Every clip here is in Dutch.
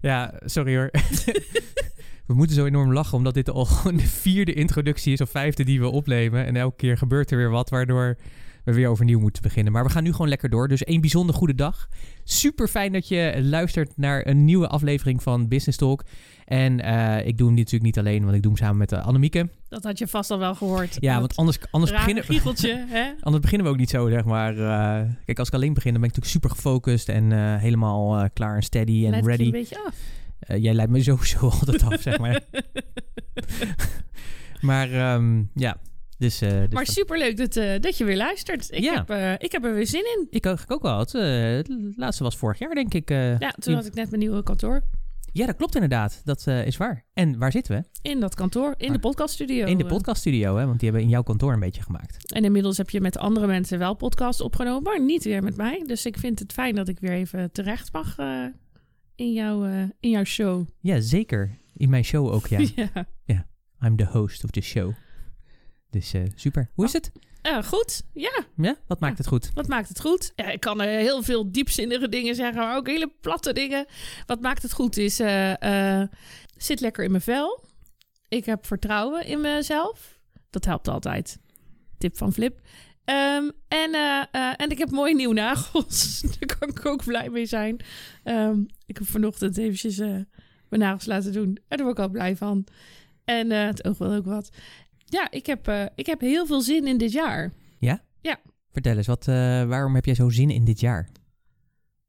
Ja, sorry hoor. we moeten zo enorm lachen, omdat dit al de vierde introductie is of vijfde die we opnemen. En elke keer gebeurt er weer wat, waardoor we weer overnieuw moeten beginnen. Maar we gaan nu gewoon lekker door. Dus een bijzonder goede dag. Super fijn dat je luistert naar een nieuwe aflevering van Business Talk. En uh, ik doe hem natuurlijk niet alleen, want ik doe hem samen met uh, Annemieke. Dat had je vast al wel gehoord. Ja, want anders, anders, beginnen, hè? anders beginnen we ook niet zo, zeg maar. Uh, kijk, als ik alleen begin, dan ben ik natuurlijk super gefocust en helemaal klaar en steady en ready. een beetje af. jij leidt me sowieso altijd af, zeg maar. maar um, ja, dus, uh, dus maar superleuk dat, uh, dat je weer luistert. Ik, ja. heb, uh, ik heb er weer zin in. Ik ook, ik ook wel. Het, het laatste was vorig jaar, denk ik. ja, toen had ik net mijn nieuwe kantoor. Ja, dat klopt inderdaad. Dat is waar. En waar zitten we? In dat kantoor, in de podcaststudio. In de podcaststudio, hè? Want die hebben in jouw kantoor een beetje gemaakt. En inmiddels heb je met andere mensen wel podcasts opgenomen, maar niet weer met mij. Dus ik vind het fijn dat ik weer even terecht mag in, jouw, in jouw show. Ja, zeker. In mijn show ook, ja. ja. ja. I'm the host of the show. Dus uh, super. Hoe is het? Uh, goed, ja. Ja? Wat maakt ja. het goed? Wat maakt het goed? Ja, ik kan uh, heel veel diepzinnige dingen zeggen, maar ook hele platte dingen. Wat maakt het goed is, zit lekker in mijn vel. Ik heb vertrouwen in mezelf. Dat helpt altijd. Tip van Flip. Um, en, en ik heb mooie nieuwe nagels. Daar kan ik ook blij mee zijn. Um, ik heb vanochtend eventjes mijn nagels laten doen. En daar word ik al blij van. En het oog wil ook wat. Ja, ik heb, uh, ik heb heel veel zin in dit jaar. Ja? Ja. Vertel eens, wat, uh, waarom heb jij zo zin in dit jaar?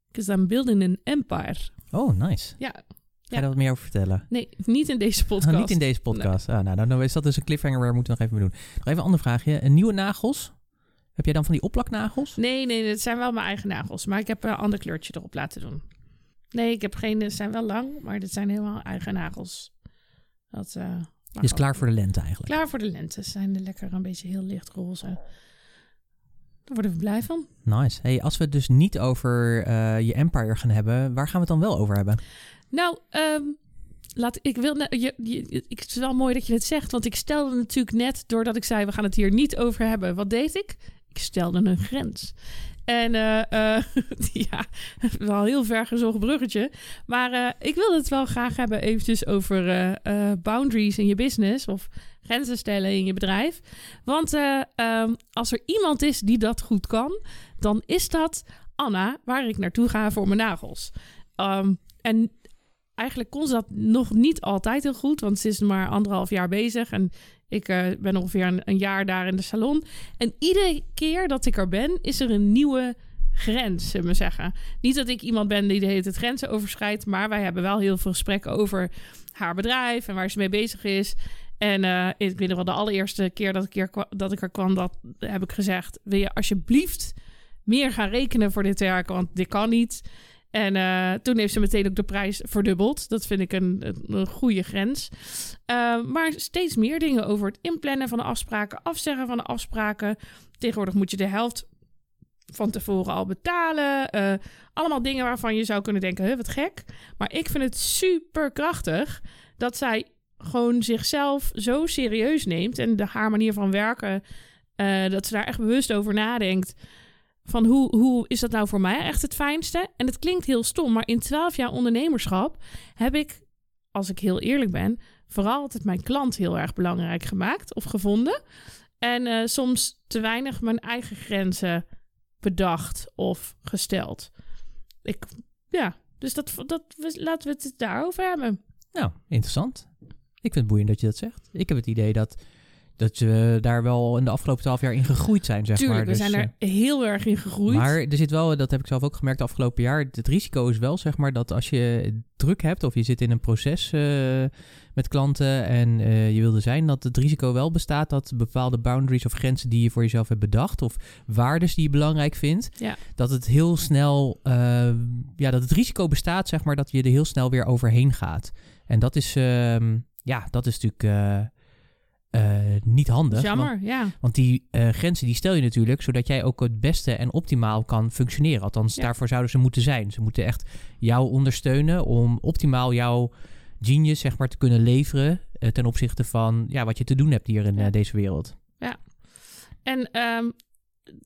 Because I'm building an empire. Oh, nice. Ja. Ga je ja. daar wat meer over vertellen? Nee, niet in deze podcast. Oh, niet in deze podcast. Nee. Ah, nou, dan is dat dus een cliffhanger waar we moeten nog even mee doen. Nog even een ander vraagje. Een nieuwe nagels? Heb jij dan van die opplaknagels? Nee, nee, dat zijn wel mijn eigen nagels. Maar ik heb een ander kleurtje erop laten doen. Nee, ik heb geen... Ze zijn wel lang, maar dit zijn helemaal eigen nagels. Dat... Uh, je is klaar voor de lente eigenlijk. Klaar voor de lente. Ze zijn lekker een beetje heel licht roze. Daar worden we blij van. Nice. Hey, als we het dus niet over uh, je empire gaan hebben, waar gaan we het dan wel over hebben? Nou, um, laat, ik wil. Je, je, ik, het is wel mooi dat je het zegt, want ik stelde natuurlijk net, doordat ik zei we gaan het hier niet over hebben. Wat deed ik? Ik stelde een grens. En uh, uh, ja, wel heel ver gezocht bruggetje. Maar uh, ik wil het wel graag hebben eventjes over boundaries in je business. Of grenzen stellen in je bedrijf. Want um, als er iemand is die dat goed kan, dan is dat Anna, waar ik naartoe ga voor mijn nagels. Um, en eigenlijk kon ze dat nog niet altijd heel goed, want ze is maar anderhalf jaar bezig. En ik uh, ben ongeveer een, een, jaar daar in de salon. En iedere keer dat ik er ben, is er een nieuwe grens, zullen we zeggen. Niet dat ik iemand ben die de hele tijd grenzen overschrijdt, maar wij hebben wel heel veel gesprekken over haar bedrijf en waar ze mee bezig is. En uh, ik weet nog wel de allereerste keer dat ik, dat ik er kwam, dat heb ik gezegd: wil je alsjeblieft meer gaan rekenen voor dit werk, want dit kan niet. En uh, toen heeft ze meteen ook de prijs verdubbeld. Dat vind ik een, een goede grens. Uh, maar steeds meer dingen over het inplannen van de afspraken, afzeggen van de afspraken. Tegenwoordig moet je de helft van tevoren al betalen. Uh, allemaal dingen waarvan je zou kunnen denken, wat gek. Maar ik vind het super krachtig dat zij gewoon zichzelf zo serieus neemt. En de, haar manier van werken, dat ze daar echt bewust over nadenkt van hoe, hoe is dat nou voor mij echt het fijnste? En het klinkt heel stom, maar in 12 jaar ondernemerschap heb ik, als ik heel eerlijk ben, vooral altijd mijn klant heel erg belangrijk gemaakt of gevonden. En uh, soms te weinig mijn eigen grenzen bedacht of gesteld. Ik ja, dus dat, dat, laten we het daarover hebben. Nou, interessant. Ik vind het boeiend dat je dat zegt. Ik heb het idee dat, dat we daar wel in de afgelopen twaalf jaar in gegroeid zijn, zeg Tuurlijk, maar. we Dus, zijn eh, er heel erg in gegroeid. Maar er zit wel, dat heb ik zelf ook gemerkt de afgelopen jaar. Het risico is wel, zeg maar, dat als je druk hebt of je zit in een proces eh, met klanten en eh, je wilde zijn, dat het risico wel bestaat dat bepaalde boundaries of grenzen die je voor jezelf hebt bedacht of waardes die je belangrijk vindt, Ja. dat het heel snel, eh, ja, dat het risico bestaat, zeg maar, dat je er heel snel weer overheen gaat. En dat is, ehm, ja, dat is natuurlijk eh, niet handig. want- Jammer, ja. want die eh, grenzen die stel je natuurlijk zodat jij ook het beste en optimaal kan functioneren. Althans, Ja. daarvoor zouden ze moeten zijn. Ze moeten echt jou ondersteunen om optimaal jouw genius zeg maar, te kunnen leveren eh, ten opzichte van ja, wat je te doen hebt hier in Ja. deze wereld. En ehm,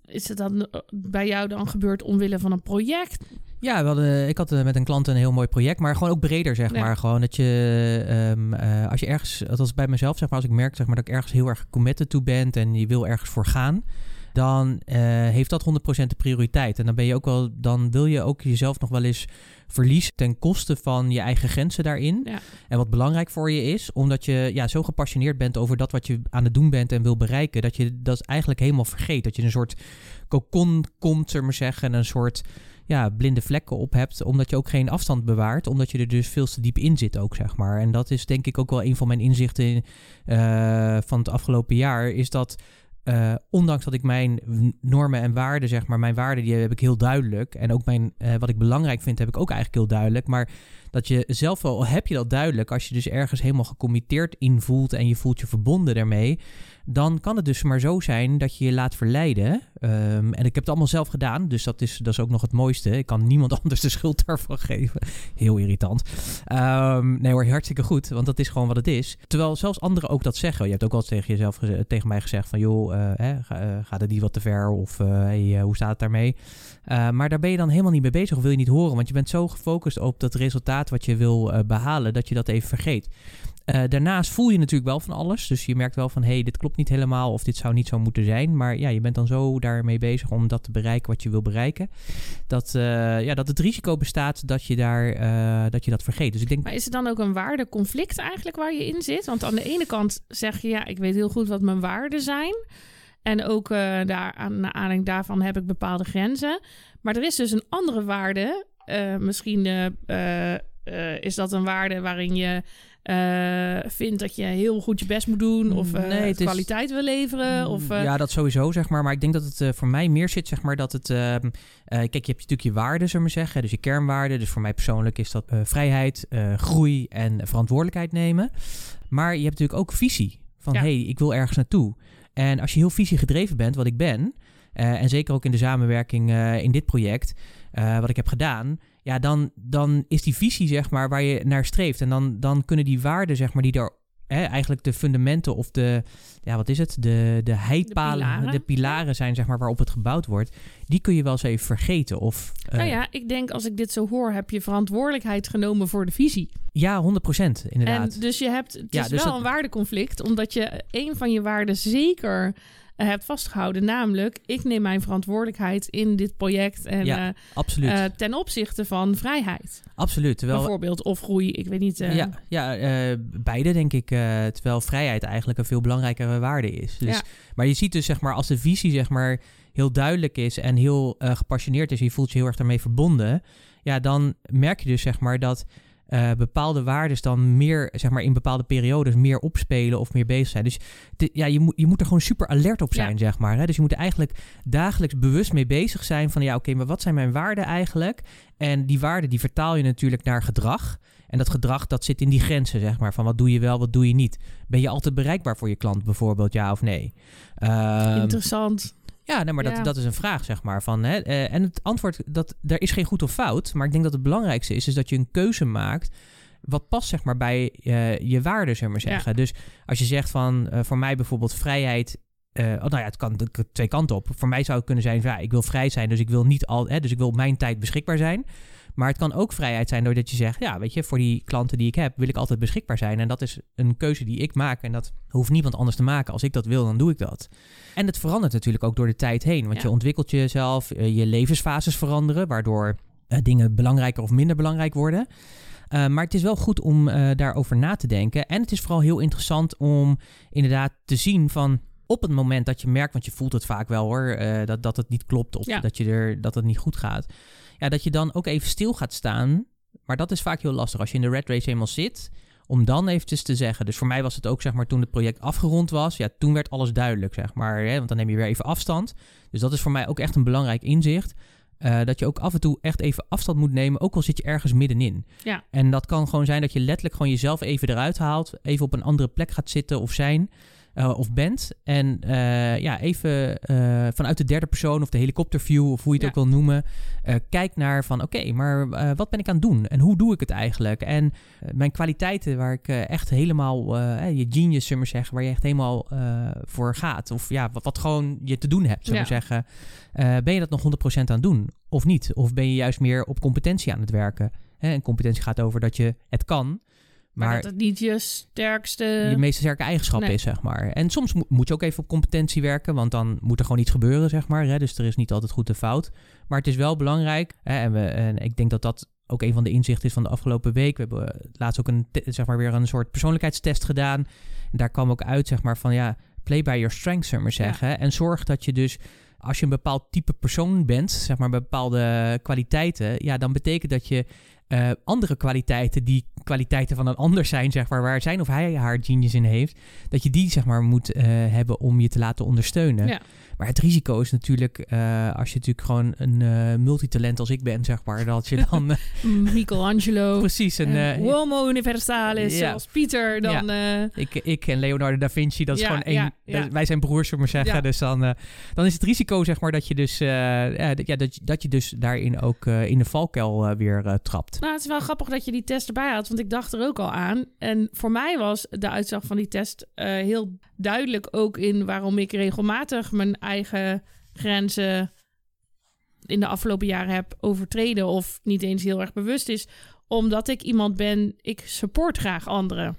is het dan bij jou dan gebeurd omwille van een project? Ja, we hadden, ik had eh, met een klant een heel mooi project, maar gewoon ook breder, zeg Ja. maar. Gewoon dat je, ehm, eh, als je ergens, althans bij mezelf, zeg maar, als ik merk zeg maar, dat ik ergens heel erg committed toe ben en je wil ergens voor gaan, dan eh, heeft dat 100% de prioriteit. En dan ben je ook wel, dan wil je ook jezelf nog wel eens verliezen ten koste van je eigen grenzen daarin. Ja. En wat belangrijk voor je is, omdat je ja, zo gepassioneerd bent over dat wat je aan het doen bent en wil bereiken, dat je dat eigenlijk helemaal vergeet. Dat je een soort cocon komt, zullen we maar zeggen, en een soort ja, blinde vlekken op hebt, omdat je ook geen afstand bewaart, omdat je er dus veel te diep in zit ook, zeg maar. En dat is denk ik ook wel een van mijn inzichten eh, van het afgelopen jaar, is dat eh, ondanks dat ik mijn normen en waarden, zeg maar, mijn waarden die heb ik heel duidelijk. En ook mijn, eh, wat ik belangrijk vind, heb ik ook eigenlijk heel duidelijk. Maar dat je zelf wel, heb je dat duidelijk, als je dus ergens helemaal gecommitteerd in voelt en je voelt je verbonden daarmee, dan kan het dus maar zo zijn dat je je laat verleiden. Ehm, en ik heb het allemaal zelf gedaan, dus dat is, dat is ook nog het mooiste. Ik kan niemand anders de schuld daarvan geven. Heel irritant. Ehm, nee hoor, hartstikke goed, want dat is gewoon wat het is. Terwijl zelfs anderen ook dat zeggen. Je hebt ook wel eens tegen jezelf, tegen mij gezegd van... joh, eh, eh, gaat het niet wat te ver? Of eh, hey, hoe staat het daarmee? Maar daar ben je dan helemaal niet mee bezig of wil je niet horen. Want je bent zo gefocust op dat resultaat wat je wil eh, behalen... dat je dat even vergeet. Eh, daarnaast voel je natuurlijk wel van alles. Dus je merkt wel van, hé, hey, dit klopt niet helemaal of dit zou niet zo moeten zijn. Maar ja, je bent dan zo daarmee bezig om dat te bereiken wat je wil bereiken. Dat, eh, ja, dat het risico bestaat dat je, daar, eh, dat je dat vergeet. Dus ik denk, Maar is er dan ook een waardeconflict eigenlijk waar je in zit? Want aan de ene kant zeg je, ja, ik weet heel goed wat mijn waarden zijn. En ook daar, aan, naar aanleiding daarvan heb ik bepaalde grenzen. Maar er is dus een andere waarde. Misschien is dat een waarde waarin je eh, vindt dat je heel goed je best moet doen. Of Nee, is- kwaliteit wil leveren. Of, eh, ja, dat sowieso, zeg maar. Maar ik denk dat het voor mij meer zit, zeg maar, dat het... ehm, eh, kijk, je hebt natuurlijk je waarden, zullen we zeggen. Dus je kernwaarden. Dus voor mij persoonlijk is dat vrijheid, groei en verantwoordelijkheid nemen. Maar je hebt natuurlijk ook visie. Van, Ja. hé, hey, ik wil ergens naartoe. En als je heel visie gedreven bent, wat ik ben... eh, en zeker ook in de samenwerking eh, in dit project, eh, wat ik heb gedaan... Ja, dan, dan is die visie, zeg maar, waar je naar streeft. En dan, dan kunnen die waarden, zeg maar, die er... Hè, eigenlijk de fundamenten of de, ja, wat is het? De, de heipalen, de pilaren, pilaren. zijn, zeg maar, waarop het gebouwd wordt. Die kun je wel eens even vergeten. Of, nou ja, ik denk als ik dit zo hoor, heb je verantwoordelijkheid genomen voor de visie. ja, 100% inderdaad. En dus je hebt, het Ja, is dus wel dat- een waardeconflict, omdat je een van je waarden zeker eh, hebt vastgehouden. Namelijk, ik neem mijn verantwoordelijkheid in dit project en Ja, eh, absoluut. eh, ten opzichte van vrijheid. absoluut. Terwijl, Bijvoorbeeld, of groei, ik weet niet. ja, ja beide denk ik. terwijl vrijheid eigenlijk een veel belangrijkere waarde is. Dus, Ja. Maar je ziet dus, zeg maar, als de visie, zeg maar, heel duidelijk is en heel gepassioneerd is, je voelt je heel erg daarmee verbonden, ja, dan merk je dus, zeg maar, dat eh, bepaalde waarden dan meer, zeg maar, in bepaalde periodes meer opspelen of meer bezig zijn. Dus de- ja, je, moet je moet er gewoon super alert op zijn, Ja. zeg maar. Hè? Dus je moet er eigenlijk dagelijks bewust mee bezig zijn van, ja, oké, maar wat zijn mijn waarden eigenlijk? En die waarden, die vertaal je natuurlijk naar gedrag. En dat gedrag, dat zit in die grenzen, zeg maar, van wat doe je wel, wat doe je niet. Ben je altijd bereikbaar voor je klant bijvoorbeeld, ja of nee? Ehm, Interessant. Ja, nee, maar dat, Ja. dat is een vraag, zeg maar. Van, hè, eh, en het antwoord, dat, er is geen goed of fout. Maar ik denk dat het belangrijkste is, is dat je een keuze maakt... wat past, zeg maar, bij eh, je waarden, zeg maar Ja. zeggen. Dus als je zegt van, eh, voor mij bijvoorbeeld vrijheid... oh, nou ja, het kan, kan twee kanten op. Voor mij zou het kunnen zijn, ja, ik wil vrij zijn, dus ik wil niet al, hè, dus ik wil op mijn tijd beschikbaar zijn. Maar het kan ook vrijheid zijn doordat je zegt, ja, weet je, voor die klanten die ik heb, wil ik altijd beschikbaar zijn. En dat is een keuze die ik maak. En dat hoeft niemand anders te maken. Als ik dat wil, dan doe ik dat. En het verandert natuurlijk ook door de tijd heen. Want Ja. je ontwikkelt jezelf, eh, je levensfases veranderen, waardoor eh, dingen belangrijker of minder belangrijk worden. Uh, maar het is wel goed om uh, daarover na te denken. En het is vooral heel interessant om inderdaad te zien van op het moment dat je merkt, want je voelt het vaak wel hoor, uh, dat, dat het niet klopt of Ja. dat, je er, dat het niet goed gaat. Ja, dat je dan ook even stil gaat staan. Maar dat is vaak heel lastig als je in de red race eenmaal zit. Om dan eventjes te zeggen. Dus voor mij was het ook zeg maar toen het project afgerond was. Ja, toen werd alles duidelijk zeg maar. Hè, want dan neem je weer even afstand. Dus dat is voor mij ook echt een belangrijk inzicht. Uh, dat je ook af en toe echt even afstand moet nemen, ook al zit je ergens middenin. Ja. En dat kan gewoon zijn dat je letterlijk gewoon jezelf even eruit haalt, even op een andere plek gaat zitten of zijn. Uh, of bent. En uh, ja, even uh, vanuit de derde persoon of de helikopterview, of hoe je het Ja. ook wil noemen, kijk naar van oké, maar wat ben ik aan het doen? En hoe doe ik het eigenlijk? En mijn kwaliteiten waar ik echt helemaal, je genius, zullen zeggen, waar je echt helemaal voor gaat. Of ja, wat, wat gewoon je te doen hebt, zullen Ja. zeggen. ben je dat nog 100% aan het doen? Of niet? Of ben je juist meer op competentie aan het werken? Hè, en competentie gaat over dat je het kan. Maar, Maar, dat het niet je sterkste... je meest sterke eigenschap Nee. is, zeg maar. En soms mo- moet je ook even op competentie werken, want dan moet er gewoon iets gebeuren, zeg maar. Hè? Dus er is niet altijd goed en fout. Maar het is wel belangrijk, hè? En, we, en ik denk dat dat ook een van de inzichten is van de afgelopen week. We hebben eh, laatst ook een, zeg maar, weer een soort persoonlijkheidstest gedaan. En daar kwam ook uit, zeg maar, van ja, play by your strengths, zullen we maar Ja. zeggen. En zorg dat je dus als je een bepaald type persoon bent, zeg maar bepaalde kwaliteiten, ja, dan betekent dat je eh, andere kwaliteiten, die kwaliteiten van een ander zijn, zeg maar, waar zijn of hij haar genius in heeft, dat je die, zeg maar, moet eh, hebben om je te laten ondersteunen. Ja. Maar het risico is natuurlijk, eh, als je natuurlijk gewoon een eh, multitalent als ik ben, zeg maar, dat je dan Michelangelo. precies een... Homo universalis, ja. zoals Pieter. Dan, ik, ik en Leonardo da Vinci, dat is gewoon één. Wij zijn broers, zullen maar zeggen. Dus dan, dan is het risico, zeg maar, dat je dus, ja, dat- dat, je- dus daarin ook in de valkuil weer trapt. Nou, het is wel grappig dat je die test erbij had, want ik dacht er ook al aan. En voor mij was de uitslag van die test eh, heel duidelijk ook in waarom ik regelmatig mijn eigen grenzen in de afgelopen jaren heb overtreden of niet eens heel erg bewust is, omdat ik iemand ben, ik support graag anderen.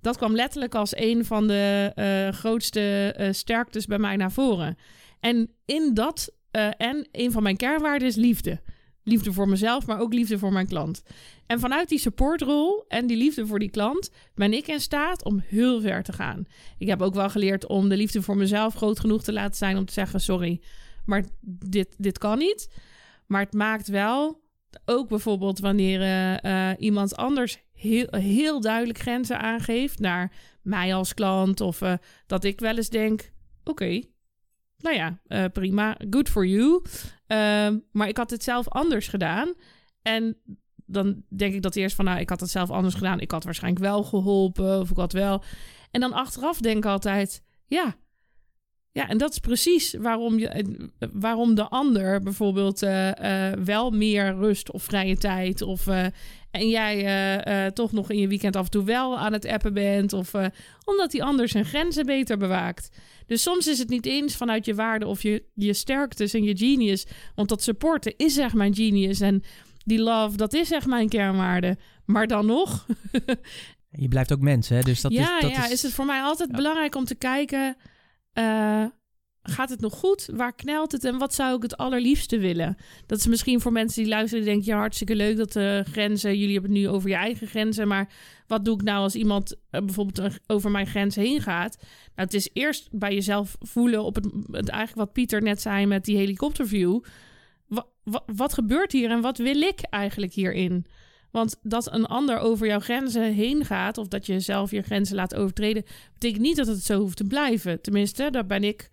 Dat kwam letterlijk als een van de eh, grootste eh, sterktes bij mij naar voren. En in dat, en een van mijn kernwaarden is liefde. Liefde voor mezelf, maar ook liefde voor mijn klant. En vanuit die supportrol en die liefde voor die klant ben ik in staat om heel ver te gaan. Ik heb ook wel geleerd om de liefde voor mezelf groot genoeg te laten zijn om te zeggen: sorry, maar dit, dit kan niet. Maar het maakt wel, ook bijvoorbeeld wanneer eh, eh, iemand anders heel, heel duidelijk grenzen aangeeft naar mij als klant, of eh, dat ik wel eens denk: oké, nou ja, eh, prima, good for you. Ehm, maar ik had het zelf anders gedaan. En dan denk ik dat eerst van, nou, ik had het zelf anders gedaan. Ik had waarschijnlijk wel geholpen, of ik had wel. En dan achteraf denk ik altijd, ja. Ja, en dat is precies waarom, je, eh, waarom de ander bijvoorbeeld eh, wel meer rust of vrije tijd. Of, en jij toch nog in je weekend af en toe wel aan het appen bent. Of omdat die ander zijn grenzen beter bewaakt. Dus soms is het niet eens vanuit je waarde of je, je sterktes en je genius. Want dat supporten is echt mijn genius. En die love, dat is echt mijn kernwaarde. Maar dan nog, Je blijft ook mens, hè? Dus dat ja, is, dat ja, is... het voor mij altijd Ja. belangrijk om te kijken... eh, gaat het nog goed? Waar knelt het? En wat zou ik het allerliefste willen? Dat is misschien voor mensen die luisteren... die denken, ja, hartstikke leuk dat de grenzen... jullie hebben het nu over je eigen grenzen... maar wat doe ik nou als iemand eh, bijvoorbeeld eh, over mijn grens heen gaat? Nou, het is eerst bij jezelf voelen op het, het eigenlijk wat Pieter net zei met die helikopterview. Wa- wa- wat gebeurt hier en wat wil ik eigenlijk hierin? Want dat een ander over jouw grenzen heen gaat, of dat je zelf je grenzen laat overtreden, betekent niet dat het zo hoeft te blijven. Tenminste, daar ben ik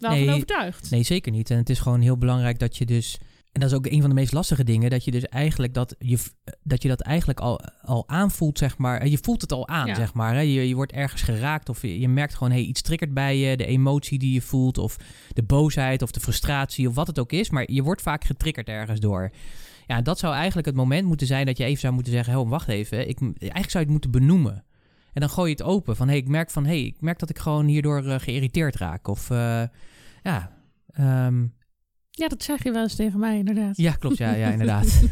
wel Nee, van overtuigd. Nee, zeker niet. En het is gewoon heel belangrijk dat je dus. En dat is ook een van de meest lastige dingen. Dat je dus eigenlijk dat je, dat, je dat eigenlijk al, al aanvoelt, zeg maar. Je voelt het al aan, Ja. zeg maar. Hè? Je, je wordt ergens geraakt. Of je, je merkt gewoon, hey, iets triggert bij je. De emotie die je voelt. Of de boosheid of de frustratie. Of wat het ook is. Maar je wordt vaak getriggerd ergens door. Ja, dat zou eigenlijk het moment moeten zijn dat je even zou moeten zeggen: oh, wacht even. Ik, eigenlijk zou je het moeten benoemen. En dan gooi je het open. Van hey, ik merk van hey, ik merk dat ik gewoon hierdoor eh, geïrriteerd raak. Of eh, ja. ehm, Ja, dat zeg je wel eens tegen mij, inderdaad. ja, klopt. Ja, ja inderdaad.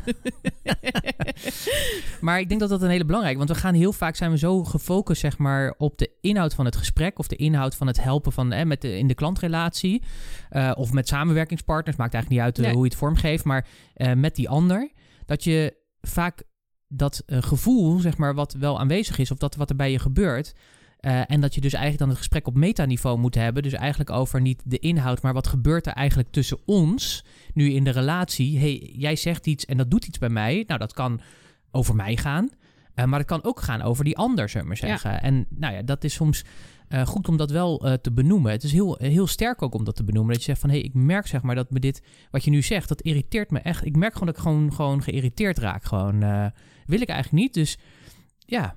maar ik denk dat dat een hele belangrijke, want we gaan heel vaak zijn we zo gefocust zeg maar op de inhoud van het gesprek of de inhoud van het helpen van eh, met de, in de klantrelatie uh, of met samenwerkingspartners, maakt eigenlijk niet uit uh, hoe je het vormgeeft, maar uh, met die ander, dat je vaak dat gevoel zeg maar wat wel aanwezig is of dat wat er bij je gebeurt, uh, en dat je dus eigenlijk dan het gesprek op metaniveau moet hebben. Dus eigenlijk over niet de inhoud, maar wat gebeurt er eigenlijk tussen ons nu in de relatie. hey, jij zegt iets en dat doet iets bij mij. Nou, dat kan over mij gaan. Uh, maar het kan ook gaan over die ander, zullen we maar zeggen. Ja. En nou ja, dat is soms uh, goed om dat wel te benoemen. Het is heel, heel sterk ook om dat te benoemen. Dat je zegt van, hé, hey, ik merk zeg maar dat me dit, wat je nu zegt, dat irriteert me echt. Ik merk gewoon dat ik gewoon, gewoon geïrriteerd raak. Gewoon, wil ik eigenlijk niet. Dus ja,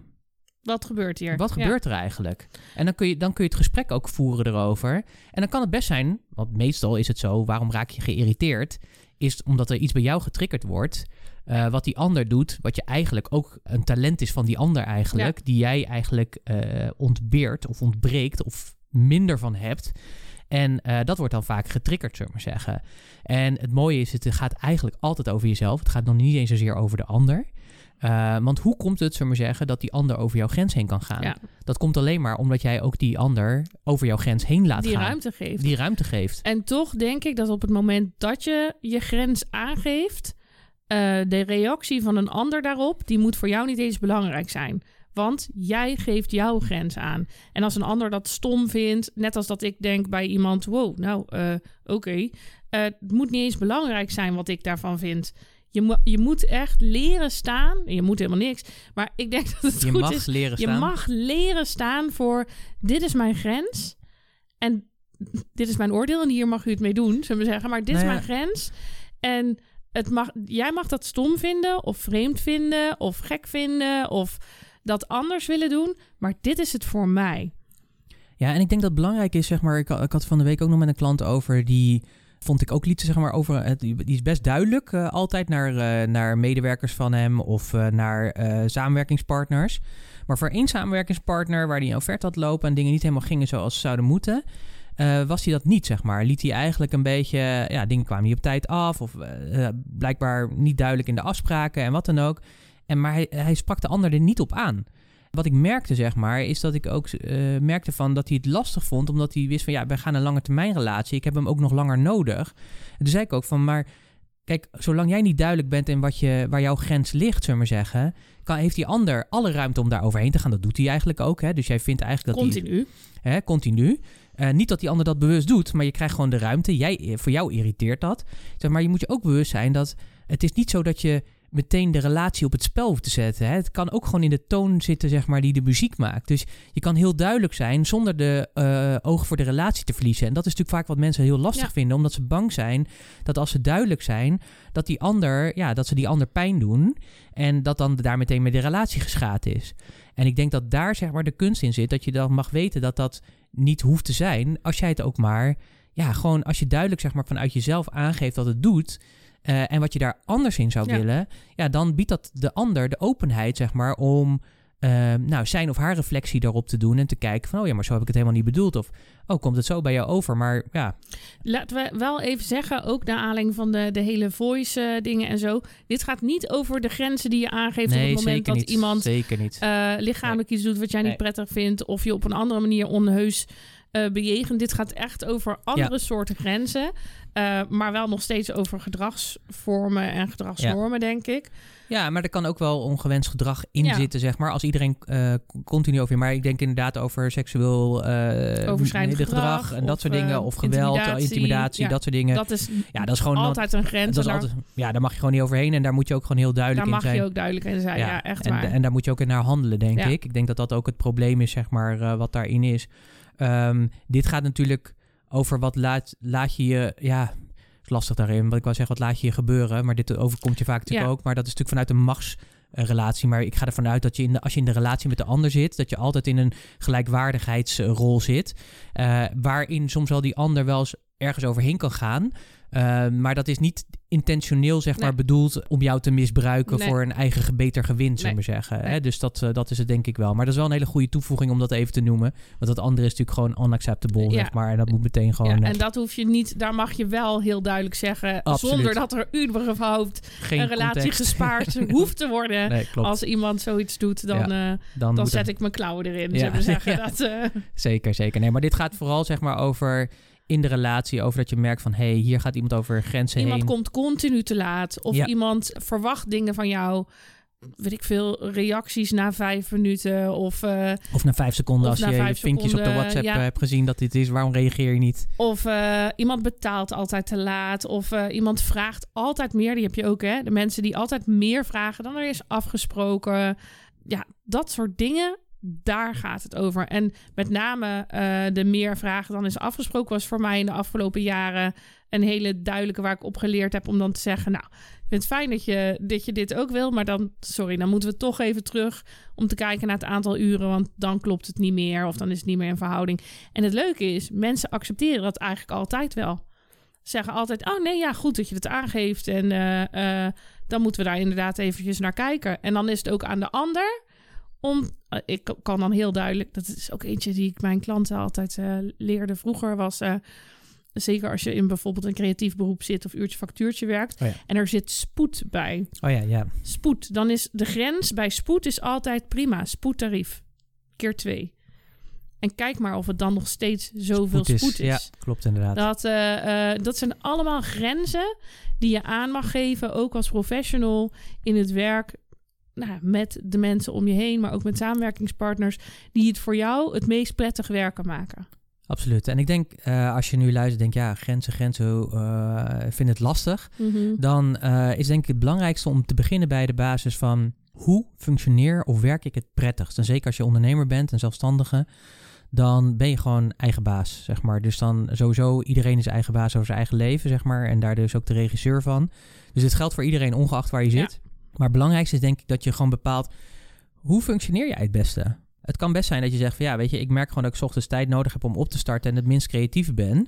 wat gebeurt hier? Wat gebeurt er eigenlijk? En dan kun, je, dan kun je het gesprek ook voeren erover. En dan kan het best zijn, want meestal is het zo, waarom raak je geïrriteerd? Is omdat er iets bij jou getriggerd wordt. Uh, wat die ander doet, wat je eigenlijk ook een talent is van die ander eigenlijk, ja. die jij eigenlijk uh, ontbeert of ontbreekt of minder van hebt. En uh, dat wordt dan vaak getriggerd, zullen we maar zeggen. En het mooie is, het gaat eigenlijk altijd over jezelf. Het gaat nog niet eens zozeer over de ander. Uh, want hoe komt het, zullen we zeggen, dat die ander over jouw grens heen kan gaan? Ja. Dat komt alleen maar omdat jij ook die ander over jouw grens heen laat die gaan. ruimte geeft. Die ruimte geeft. En toch denk ik dat op het moment dat je je grens aangeeft, uh, de reactie van een ander daarop, die moet voor jou niet eens belangrijk zijn. Want jij geeft jouw grens aan. En als een ander dat stom vindt, net als dat ik denk bij iemand: wow, nou, uh, oké. Okay. het moet niet eens belangrijk zijn wat ik daarvan vind. Je, mo je moet echt leren staan. Je moet helemaal niks. Maar ik denk dat het je goed mag is. Leren je staan. mag leren staan voor... Dit is mijn grens. En dit is mijn oordeel. En hier mag u het mee doen, zullen we zeggen. Maar dit Nou is ja. mijn grens. En het mag, jij mag dat stom vinden. Of vreemd vinden. Of gek vinden. Of dat anders willen doen. Maar dit is het voor mij. Ja, en ik denk dat het belangrijk is, zeg maar... Ik, ik had van de week ook nog met een klant over die vond ik ook lieten zeg maar over het, die is best duidelijk uh, altijd naar, uh, naar medewerkers van hem of naar samenwerkingspartners. Maar voor één samenwerkingspartner waar hij een offerte had lopen en dingen niet helemaal gingen zoals ze zouden moeten, was hij dat niet zeg maar. Liet hij eigenlijk een beetje, ja, dingen kwamen niet op tijd af of blijkbaar niet duidelijk in de afspraken en wat dan ook. En maar hij, hij sprak de ander er niet op aan. Wat ik merkte, zeg maar, is dat ik ook uh, merkte van dat hij het lastig vond, omdat hij wist van ja, wij gaan een lange termijn relatie. Ik heb hem ook nog langer nodig. En toen zei ik ook van, maar kijk, zolang jij niet duidelijk bent in wat je, waar jouw grens ligt, zullen we maar zeggen, kan, heeft die ander alle ruimte om daar overheen te gaan. Dat doet hij eigenlijk ook. Hè? Dus jij vindt eigenlijk dat continu, hij, hè, continu. Uh, niet dat die ander dat bewust doet, maar je krijgt gewoon de ruimte. Jij, voor jou irriteert dat. Zeg maar je moet je ook bewust zijn dat het is niet zo dat je meteen de relatie op het spel hoeft te zetten. Hè. Het kan ook gewoon in de toon zitten, zeg maar, die de muziek maakt. Dus je kan heel duidelijk zijn zonder de uh, ogen voor de relatie te verliezen. En dat is natuurlijk vaak wat mensen heel lastig Ja. vinden, omdat ze bang zijn dat als ze duidelijk zijn, dat die ander, ja, dat ze die ander pijn doen en dat dan daar meteen met de relatie geschaad is. En ik denk dat daar zeg maar de kunst in zit, dat je dan mag weten dat dat niet hoeft te zijn, als jij het ook maar, ja, gewoon als je duidelijk zeg maar vanuit jezelf aangeeft dat het doet. Uh, en wat je daar anders in zou Ja. willen, ja, dan biedt dat de ander de openheid, zeg maar, om uh, nou, zijn of haar reflectie daarop te doen en te kijken van, oh ja, maar zo heb ik het helemaal niet bedoeld. Of, oh, komt het zo bij jou over? Maar ja, Laten we wel even zeggen, ook naar aanleiding van de, de hele voice eh, dingen en zo. Dit gaat niet over de grenzen die je aangeeft op het moment dat niet. iemand Zeker niet. eh, lichamelijk iets doet wat jij niet Nee. prettig vindt. Of je op een andere manier onheus eh bejegent. Dit gaat echt over andere soorten grenzen. maar wel nog steeds over gedragsvormen en gedragsnormen, denk ik. Ja, maar er kan ook wel ongewenst gedrag in Ja. zitten, zeg maar. Als iedereen eh, continu over... Maar ik denk inderdaad over seksueel... eh Overschrijdend gedrag, en dat soort dingen. eh, Of geweld, intimidatie. intimidatie, Ja, dat soort dingen. Dat is ja, dat is gewoon... altijd een grens. dat is daar, altijd, ja, daar mag je gewoon niet overheen. En daar moet je ook gewoon heel duidelijk daar in mag zijn. je ook duidelijk in zijn. Ja, echt en, waar. En daar moet je ook in naar handelen, denk ik. Ik denk dat dat ook het probleem is, zeg maar, eh, wat daarin is. Ehm, dit gaat natuurlijk over wat laat, laat je je... Ja, lastig daarin. Wat ik wou zeggen, wat laat je je gebeuren. Maar dit overkomt je vaak natuurlijk Ja. ook. Maar dat is natuurlijk vanuit een machtsrelatie. Maar ik ga ervan uit dat je in de, als je in de relatie met de ander zit... dat je altijd in een gelijkwaardigheidsrol zit. eh, waarin soms wel die ander wel eens ergens overheen kan gaan. Uh, maar dat is niet intentioneel zeg Nee. maar, bedoeld om jou te misbruiken Nee. voor een eigen ge- beter gewin, zullen we Nee. zeggen. Nee. Hè? Dus dat, eh, dat is het denk ik wel. Maar dat is wel een hele goede toevoeging om dat even te noemen. Want dat andere is natuurlijk gewoon unacceptable, Ja. zeg maar. En dat moet meteen gewoon... ja, eh, en dat hoef je niet, daar mag je wel heel duidelijk zeggen, Absoluut. zonder dat er überhaupt geen een relatie context. gespaard hoeft te worden. Nee. Als iemand zoiets doet, dan, eh, dan zet ik mijn klauwen erin, zullen we zeggen. Dat, Zeker, zeker. Nee, maar dit gaat vooral zeg maar over in de relatie, over dat je merkt van... hé, hey, hier gaat iemand over grenzen iemand heen. komt continu te laat. Of Ja. iemand verwacht dingen van jou. Weet ik veel, reacties na vijf minuten. Of, eh, Of na vijf seconden, als je vijf vinkjes op de WhatsApp ja. eh, hebt gezien dat dit is. Waarom reageer je niet? of eh, iemand betaalt altijd te laat. Of eh, iemand vraagt altijd meer. Die heb je ook, hè? De mensen die altijd meer vragen dan er is afgesproken. Ja, dat soort dingen. Daar gaat het over. En met name eh, de meer vragen dan is afgesproken was voor mij in de afgelopen jaren een hele duidelijke waar ik op geleerd heb om dan te zeggen, nou, ik vind het fijn dat je, dat je dit ook wil, maar dan, sorry, dan moeten we toch even terug om te kijken naar het aantal uren, want dan klopt het niet meer of dan is het niet meer in verhouding. En het leuke is, mensen accepteren dat eigenlijk altijd wel. Zeggen altijd, oh nee, ja, goed dat je het aangeeft en eh, eh, dan moeten we daar inderdaad eventjes naar kijken. En dan is het ook aan de ander om, eh, ik kan dan heel duidelijk, dat is ook eentje die ik mijn klanten altijd eh, leerde vroeger, was eh, zeker als je in bijvoorbeeld een creatief beroep zit of uurtje factuurtje werkt Oh ja. en er zit spoed bij. Oh ja, ja. Spoed, dan is de grens bij spoed is altijd prima, spoedtarief, keer twee. En kijk maar of het dan nog steeds zoveel spoed is. Ja, klopt inderdaad. Dat, dat zijn allemaal grenzen die je aan mag geven, ook als professional in het werk. Nou, met de mensen om je heen, maar ook met samenwerkingspartners die het voor jou het meest prettig werken maken. Absoluut. En ik denk, eh, als je nu luistert, denk ja, grenzen, grenzen, ik vind het lastig. Dan eh, is denk ik het belangrijkste om te beginnen bij de basis van hoe functioneer of werk ik het prettigst. En zeker als je ondernemer bent en zelfstandige, dan ben je gewoon eigen baas, zeg maar. Dus dan sowieso iedereen is eigen baas over zijn eigen leven, zeg maar. En daar dus ook de regisseur van. Dus dit geldt voor iedereen, ongeacht waar je Ja. Maar het belangrijkste is denk ik dat je gewoon bepaalt, hoe functioneer jij het beste? Het kan best zijn dat je zegt van ja, weet je, ik merk gewoon dat ik 's ochtends tijd nodig heb om op te starten en het minst creatief ben.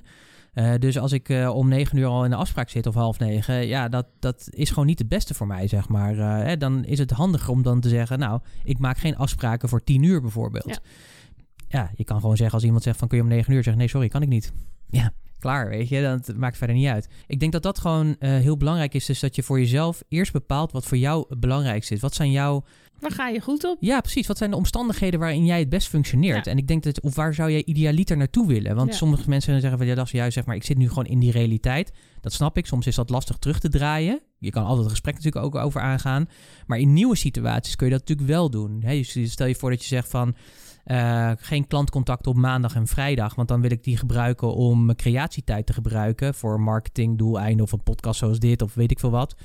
Eh, dus als ik eh, om negen uur al in de afspraak zit of half negen, ja, dat, dat is gewoon niet het beste voor mij, zeg maar. Eh, hè, dan is het handiger om dan te zeggen, nou, ik maak geen afspraken voor tien uur bijvoorbeeld. Ja. Ja, je kan gewoon zeggen als iemand zegt van kun je om negen uur zeggen, nee, sorry, kan ik niet. Ja, klaar, weet je, dat maakt verder niet uit. Ik denk dat dat gewoon eh, heel belangrijk is, dus dat je voor jezelf eerst bepaalt wat voor jou het belangrijkste is. Wat zijn jouw Waar ga je goed op? ja, precies. Wat zijn de omstandigheden waarin jij het best functioneert? Ja. En ik denk dat, of waar zou jij idealiter naartoe willen? Want Ja. sommige mensen zeggen van ja, dat is juist zeg maar, ik zit nu gewoon in die realiteit. Dat snap ik. Soms is dat lastig terug te draaien. Je kan altijd het gesprek natuurlijk ook over aangaan. Maar in nieuwe situaties kun je dat natuurlijk wel doen. Hè? Dus stel je voor dat je zegt van eh, geen klantcontact op maandag en vrijdag, want dan wil ik die gebruiken om mijn creatietijd te gebruiken voor marketingdoeleinden of een podcast zoals dit of weet ik veel wat.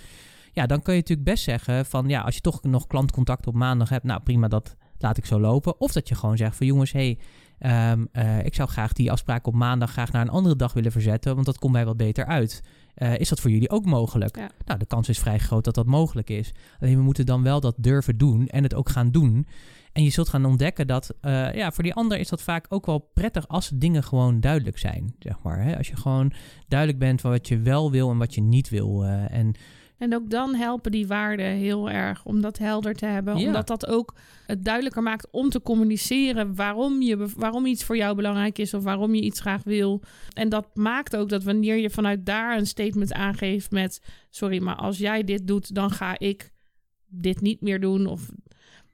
Ja, dan kun je natuurlijk best zeggen van ja, als je toch nog klantcontact op maandag hebt, nou prima, dat laat ik zo lopen. Of dat je gewoon zegt van jongens, hé, hey, ehm, eh, ik zou graag die afspraak op maandag graag naar een andere dag willen verzetten, want dat komt mij wat beter uit. Eh, is dat voor jullie ook mogelijk? Ja. Nou, de kans is vrij groot dat dat mogelijk is. Alleen we moeten dan wel dat durven doen en het ook gaan doen. En je zult gaan ontdekken dat eh, ja, voor die ander is dat vaak ook wel prettig als dingen gewoon duidelijk zijn. Zeg maar. Hè? Als je gewoon duidelijk bent van wat je wel wil en wat je niet wil. eh, en En ook dan helpen die waarden heel erg om dat helder te hebben. Ja. Omdat dat ook het duidelijker maakt om te communiceren waarom, je, waarom iets voor jou belangrijk is of waarom je iets graag wil. En dat maakt ook dat wanneer je vanuit daar een statement aangeeft met sorry, maar als jij dit doet, dan ga ik dit niet meer doen. Of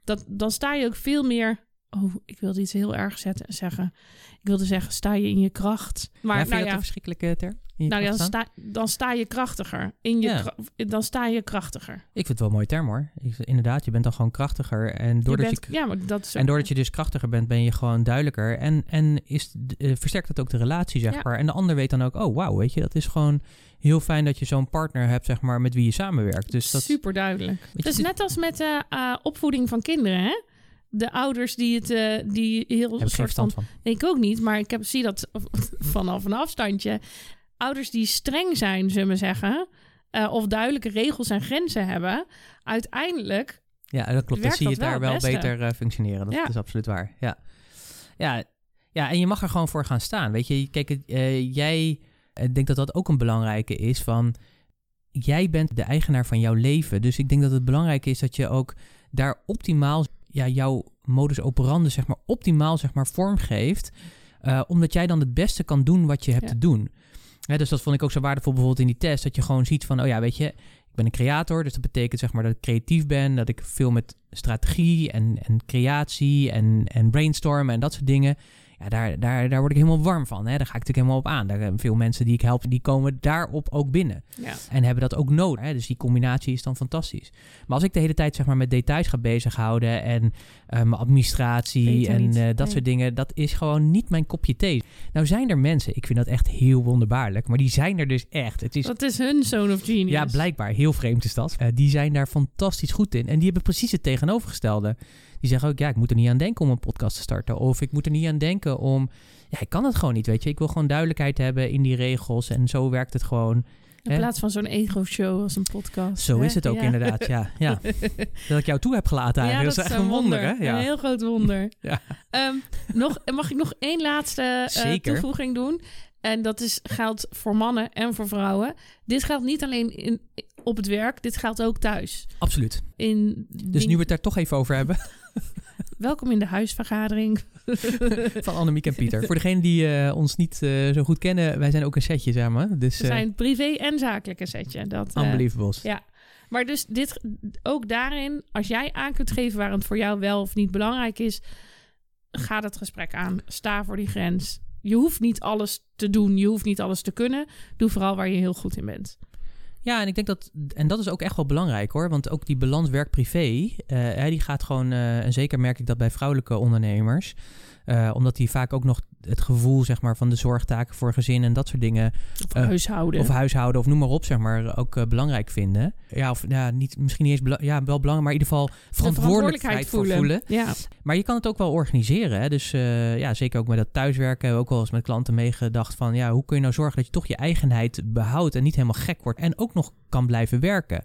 dat, dan sta je ook veel meer. Oh, ik wilde iets heel erg zetten, zeggen. Ik wilde zeggen, sta je in je kracht. Maar ja, nou ja, verschrikkelijke term? Je nou ja, dan sta, dan sta je krachtiger. In je Ja. dan sta je krachtiger. Ik vind het wel een mooie term hoor. Ik- inderdaad, je bent dan gewoon krachtiger. En doordat je, je bent, ja, maar dat is En doordat je dus krachtiger bent, ben je gewoon duidelijker. En, en is, eh, versterkt het ook de relatie, zeg Ja. maar. En de ander weet dan ook, oh wauw, weet je, dat is gewoon heel fijn dat je zo'n partner hebt, zeg maar, met wie je samenwerkt. Dus dat super duidelijk. je, Het is dit- net als met de eh, opvoeding van kinderen, hè? De ouders die het eh, die heel heb soort van verstand van. Nee, ik ook niet, maar ik heb, zie dat vanaf een afstandje. Ouders die streng zijn, zullen we zeggen, eh, of duidelijke regels en grenzen hebben, uiteindelijk Ja, dat klopt. Dan zie je daar wel beste. beter eh, functioneren. Dat Ja. is absoluut waar. Ja. Ja, ja, en je mag er gewoon voor gaan staan. Weet je, kijk, eh, jij Ik denk dat dat ook een belangrijke is van... Jij bent de eigenaar van jouw leven. Dus ik denk dat het belangrijk is dat je ook daar optimaal... Ja, jouw modus operandi zeg maar optimaal zeg maar vormgeeft. Uh, omdat jij dan het beste kan doen wat je hebt Ja. te doen. Dus dat vond ik ook zo waardevol bijvoorbeeld in die test. Dat je gewoon ziet van, oh ja, weet je, ik ben een creator. Dus dat betekent zeg maar dat ik creatief ben. Dat ik veel met strategie en, en creatie en, en brainstormen en dat soort dingen. Ja, daar, daar, daar word ik helemaal warm van. Hè. Daar ga ik natuurlijk helemaal op aan. Daar, hebben veel mensen die ik help, die komen daarop ook binnen. Ja. En hebben dat ook nodig. Hè? Dus die combinatie is dan fantastisch. Maar als ik de hele tijd zeg maar, met details ga bezighouden en eh, mijn administratie en eh, dat Nee. soort dingen, dat is gewoon niet mijn kopje thee. Nou zijn er mensen, ik vind dat echt heel wonderbaarlijk, maar die zijn er dus echt. Het is Dat is hun zone of genius. ja, blijkbaar. Heel vreemd is dat. Eh, die zijn daar fantastisch goed in. En die hebben precies het tegenovergestelde. Die zeggen ook, ja, ik moet er niet aan denken om een podcast te starten. Of ik moet er niet aan denken om... Ja, ik kan het gewoon niet, weet je. Ik wil gewoon duidelijkheid hebben in die regels. En zo werkt het gewoon. In Hè? plaats van zo'n ego-show als een podcast. Zo hè? is het ook Ja. inderdaad, ja. ja. Dat ik jou toe heb gelaten Ja, eigenlijk. dat dat is echt een wonder, hè? Een Ja. heel groot wonder. Ja. Ehm, nog, mag ik nog één laatste eh, toevoeging doen? En dat is, geldt voor mannen en voor vrouwen. Dit geldt niet alleen in, op het werk, dit geldt ook thuis. Absoluut. In Dus nu we het daar toch even over hebben. Welkom in de huisvergadering. Van Annemiek en Pieter. Voor degenen die eh, ons niet eh, zo goed kennen, wij zijn ook een setje samen. Dus We eh zijn privé en zakelijke setje. Dat, unbelievables. ja. Maar dus dit, ook daarin, als jij aan kunt geven waar het voor jou wel of niet belangrijk is, ga dat gesprek aan. Sta voor die grens. Je hoeft niet alles te doen, je hoeft niet alles te kunnen. Doe vooral waar je heel goed in bent. Ja, en ik denk dat, en dat is ook echt wel belangrijk hoor, want ook die balans werk-privé, hè, die gaat gewoon, eh, en zeker merk ik dat bij vrouwelijke ondernemers, eh, omdat die vaak ook nog het gevoel zeg maar van de zorgtaken voor gezin en dat soort dingen, Of Eh, huishouden. of huishouden of noem maar op zeg maar, ook eh, belangrijk vinden. Ja, of ja, niet, misschien niet eens, bela- ja, wel belangrijk, maar in ieder geval De verantwoordelijkheid voor voelen. Ja, Maar je kan het ook wel organiseren. Hè? Dus eh, ja, zeker ook met dat thuiswerken hebben we ook wel eens met klanten meegedacht van ja, hoe kun je nou zorgen dat je toch je eigenheid behoudt en niet helemaal gek wordt en ook nog kan blijven werken.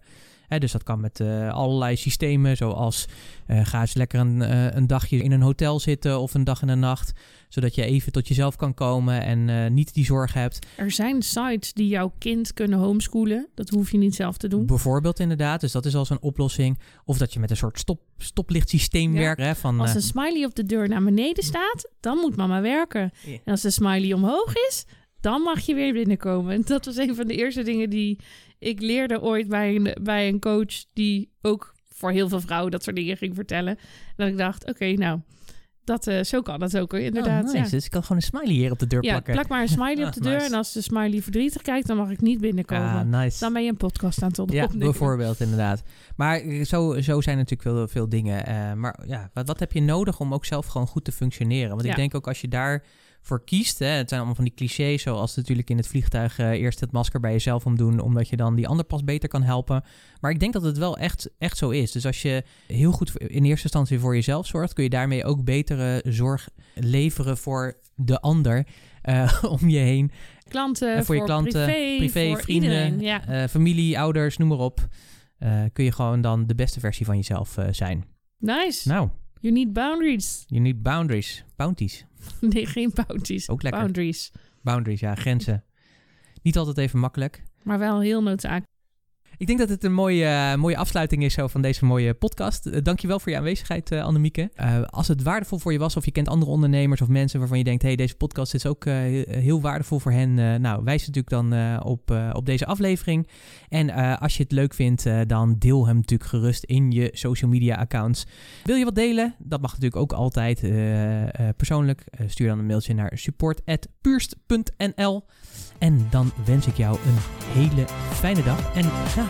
Hè, dus dat kan met eh, allerlei systemen, zoals eh, ga eens lekker een, eh, een dagje in een hotel zitten of een dag en een nacht, zodat je even tot jezelf kan komen en niet die zorg hebt. er zijn sites die jouw kind kunnen homeschoolen. Dat hoef je niet zelf te doen. Bijvoorbeeld inderdaad, dus dat is al zo'n oplossing. Of dat je met een soort stop, stoplichtsysteem Ja. werkt. Hè, van, Als een smiley op de deur naar beneden staat, dan moet mama werken. En als de smiley omhoog is, dan mag je weer binnenkomen. En dat was een van de eerste dingen die ik leerde ooit bij een, bij een coach die ook voor heel veel vrouwen dat soort dingen ging vertellen. En dat ik dacht, oké, nou, dat, eh, zo kan dat ook inderdaad. oh, ja. nice. Dus ik kan gewoon een smiley hier op de deur Ja, plakken. plak maar een smiley op Ah, de deur. nice. En als de smiley verdrietig kijkt, dan mag ik niet binnenkomen. Ah, nice. Dan ben je een podcast aan het op- Ja, opnemen. bijvoorbeeld inderdaad. Maar eh, zo, zo zijn natuurlijk veel, veel dingen. eh, maar ja, wat, wat heb je nodig om ook zelf gewoon goed te functioneren? Want Ja. ik denk ook als je kiest, hè, het zijn allemaal van die clichés, zoals natuurlijk in het vliegtuig eh, eerst het masker bij jezelf omdoen, omdat je dan die ander pas beter kan helpen. Maar ik denk dat het wel echt, echt zo is. Dus als je heel goed in eerste instantie voor jezelf zorgt, kun je daarmee ook betere zorg leveren voor de ander eh, om je heen. Klanten, En voor je klanten, privé, privé, voor vrienden, iedereen. Ja. eh, familie, ouders, noem maar op. Eh, kun je gewoon dan de beste versie van jezelf eh, zijn. Nice. Nou, You need boundaries. you need boundaries. Bounties. Nee, geen bounties. Ook lekker. Boundaries. Boundaries, ja, grenzen. Niet altijd even makkelijk. Maar wel heel noodzakelijk. Ik denk dat het een mooie, eh, mooie afsluiting is van deze mooie podcast. Uh, dankjewel voor je aanwezigheid, eh Annemieke. Eh, als het waardevol voor je was of je kent andere ondernemers of mensen waarvan je denkt... hey, deze podcast is ook eh, heel- waardevol voor hen. eh, nou, wijs natuurlijk dan eh, op, eh, op deze aflevering. En eh, als je het leuk vindt, eh, dan deel hem natuurlijk gerust in je social media accounts. Wil je wat delen? Dat mag natuurlijk ook altijd eh, eh, persoonlijk. Eh, stuur dan een mailtje naar support.puurst.nl. En dan wens ik jou een hele fijne dag en graag